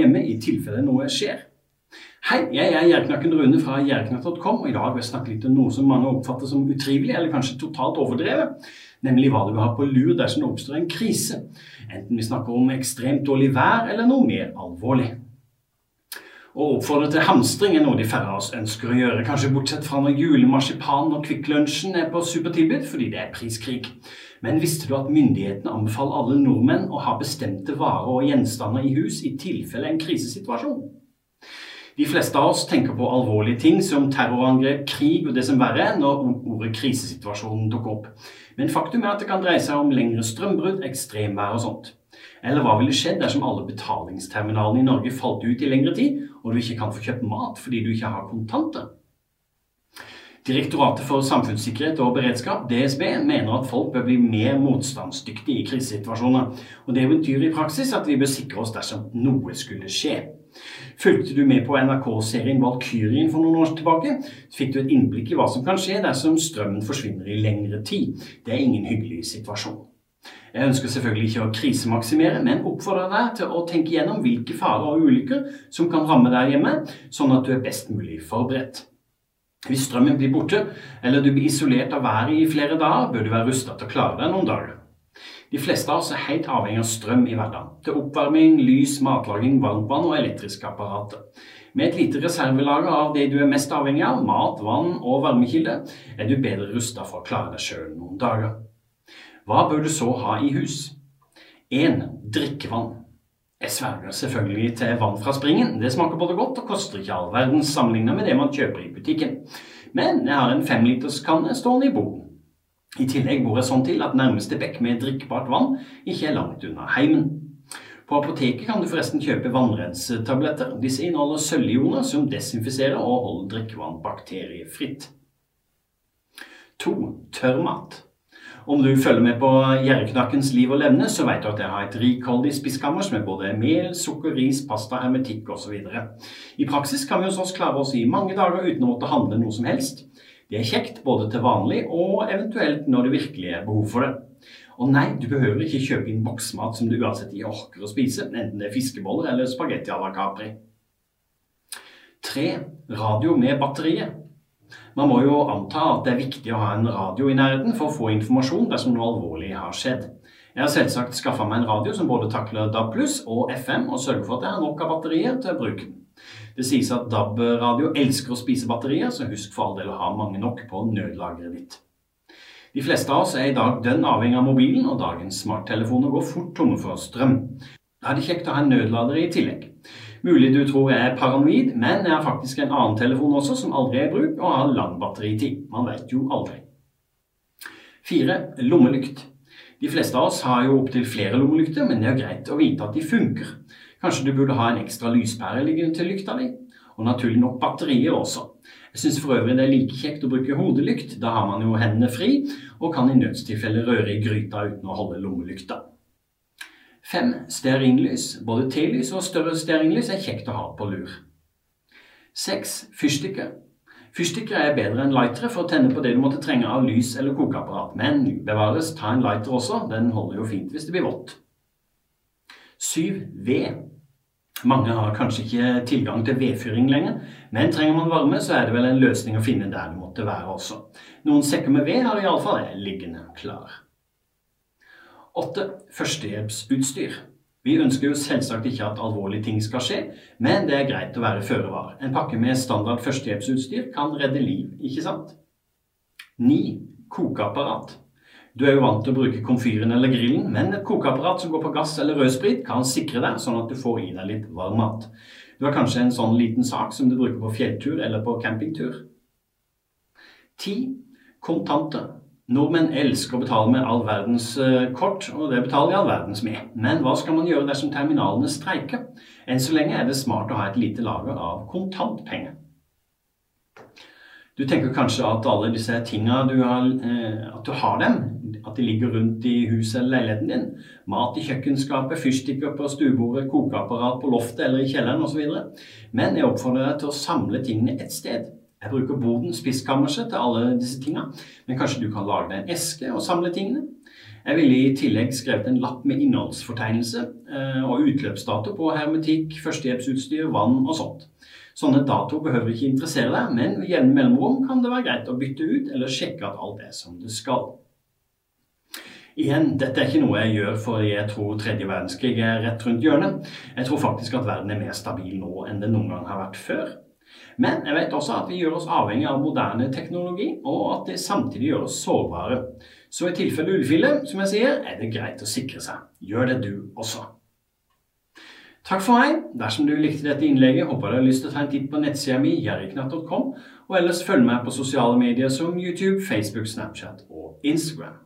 hjemme i tilfelle noe skjer. Hei, jeg er Gjerknakken Rune fra gjerknakk.com, og i dag vil jeg snakke litt om noe som mange oppfatter som utrivelig, eller kanskje totalt overdrevet, nemlig hva du vil ha på lur dersom det oppstår en krise, enten vi snakker om ekstremt dårlig vær eller noe mer alvorlig. Å oppfordre til hamstring er noe de færre av oss ønsker å gjøre, kanskje bortsett fra når julemarsipan og Kvikk Lunsjen er på supertilbud fordi det er priskrig. Men visste du at myndighetene anbefaler alle nordmenn å ha bestemte varer og gjenstander i hus i tilfelle en krisesituasjon? De fleste av oss tenker på alvorlige ting som terrorangrep, krig og det som verre er når ordet krisesituasjonen dukker opp. Men faktum er at det kan dreie seg om lengre strømbrudd, ekstremvær og sånt. Eller hva ville skjedd dersom alle betalingsterminalene i Norge falt ut i lengre tid, og du ikke kan få kjøpt mat fordi du ikke har kontanter? Direktoratet for samfunnssikkerhet og beredskap, DSB, mener at folk bør bli mer motstandsdyktige i krisesituasjoner. Og det betyr i praksis at vi bør sikre oss dersom noe skulle skje. Fulgte du med på NRK-serien Valkyrien for noen år tilbake, fikk du et innblikk i hva som kan skje dersom strømmen forsvinner i lengre tid. Det er ingen hyggelig situasjon. Jeg ønsker selvfølgelig ikke å krisemaksimere, men oppfordrer deg til å tenke gjennom hvilke farer og ulykker som kan ramme deg hjemme, sånn at du er best mulig forberedt. Hvis strømmen blir borte, eller du blir isolert av været i flere dager, bør du være rusta til å klare deg noen dager. De fleste av oss er helt avhengig av strøm i hverdagen. Til oppvarming, lys, matlaging, varmtvann og elektriske apparater. Med et lite reservelager av det du er mest avhengig av, mat, vann og varmekilde, er du bedre rusta for å klare deg sjøl noen dager. Hva bør du så ha i hus? 1. Drikkevann. Jeg sverger selvfølgelig til vann fra springen. Det smaker både godt og koster ikke all verden sammenlignet med det man kjøper i butikken. Men jeg har en femliterskanne stående i boden. I tillegg bor jeg sånn til at nærmeste bekk med drikkbart vann ikke er langt unna heimen. På apoteket kan du forresten kjøpe vannrensetabletter. Disse inneholder sølvioner som desinfiserer og holder drikkevann bakteriefritt. 2. Tørrmat. Om du følger med på Gjerreknakkens liv og levne, så vet du at jeg har et rikholdig spiskammer med både mel, sukker, ris, pasta, hermetikk osv. I praksis kan vi hos oss klare oss i mange dager uten å måtte handle noe som helst. Det er kjekt både til vanlig og eventuelt når det virkelig er behov for det. Og nei, du behøver ikke kjøpe inn boksmat som du uansett ikke orker å spise, enten det er fiskeboller eller spagetti à la Capri. 3. Radio med batteriet. Man må jo anta at det er viktig å ha en radio i nærheten for å få informasjon dersom noe alvorlig har skjedd. Jeg har selvsagt skaffa meg en radio som både takler DAB og FM, og sørger for at jeg har nok av batterier til å bruke den. Det sies at DAB-radio elsker å spise batterier, så husk for all del å ha mange nok på nødlageret ditt. De fleste av oss er i dag dønn avhengig av mobilen, og dagens smarttelefoner går fort tomme for strøm. Da er det kjekt å ha en nødlader i tillegg. Mulig du tror jeg er paranoid, men jeg har faktisk en annen telefon også som aldri er i bruk, og har lang batteritid. Man vet jo aldri. 4. Lommelykt. De fleste av oss har jo opptil flere lommelykter, men det er greit å vite at de funker. Kanskje du burde ha en ekstra lyspære liggende til lykta di? Og naturlig nok batterier også. Jeg syns for øvrig det er like kjekt å bruke hodelykt. Da har man jo hendene fri, og kan i nødstilfelle røre i gryta uten å holde lommelykta. Fem stearinlys. Både T-lys og større stearinlys er kjekt å ha på lur. Seks fyrstikker. Fyrstikker er bedre enn lightere for å tenne på det du måtte trenge av lys eller kokeapparat. Men bevares, ta en lighter også. Den holder jo fint hvis det blir vått. Syv ved. Mange har kanskje ikke tilgang til vedfyring lenger, men trenger man varme, så er det vel en løsning å finne der det måtte være også. Noen sekker med ved har iallfall jeg liggende klar. 8. Førstehjelpsutstyr. Vi ønsker jo selvsagt ikke at alvorlige ting skal skje, men det er greit å være føre var. En pakke med standard førstehjelpsutstyr kan redde liv, ikke sant? 9. Kokeapparat. Du er jo vant til å bruke komfyren eller grillen, men et kokeapparat som går på gass eller rødsprit, kan sikre deg sånn at du får i deg litt varm mat. Du har kanskje en sånn liten sak som du bruker på fjelltur eller på campingtur. 10. Kontanter. Nordmenn elsker å betale med all verdens eh, kort, og det betaler de all verdens med. Men hva skal man gjøre dersom terminalene streiker? Enn så lenge er det smart å ha et lite lager av kontantpenger. Du tenker kanskje at alle disse tinga du har, eh, at du har dem, at de ligger rundt i huset eller leiligheten din. Mat i kjøkkenskapet, fyrstikker på stuebordet, kokeapparat på loftet eller i kjelleren osv. Men jeg oppfordrer deg til å samle tingene ett sted. Jeg bruker boden, spiskammerset, til alle disse tinga. Men kanskje du kan lage deg en eske og samle tingene? Jeg ville i tillegg skrevet en lapp med innholdsfortegnelse eh, og utløpsdato på hermetikk, førstehjelpsutstyr, vann og sånt. Sånne datoer behøver ikke interessere deg, men ved jevne mellomrom kan det være greit å bytte ut eller sjekke at alt er som det skal. Igjen, dette er ikke noe jeg gjør fordi jeg tror tredje verdenskrig er rett rundt hjørnet. Jeg tror faktisk at verden er mer stabil nå enn det noen gang har vært før. Men jeg vet også at vi gjør oss avhengig av moderne teknologi, og at det samtidig gjør oss sårbare. Så i tilfelle ullfille, som jeg sier, er det greit å sikre seg. Gjør det du også. Takk for meg. Dersom du likte dette innlegget, håper du har lyst til å ta en titt på nettsida mi, jerriknatt.com, og ellers følg meg på sosiale medier som YouTube, Facebook, Snapchat og Instagram.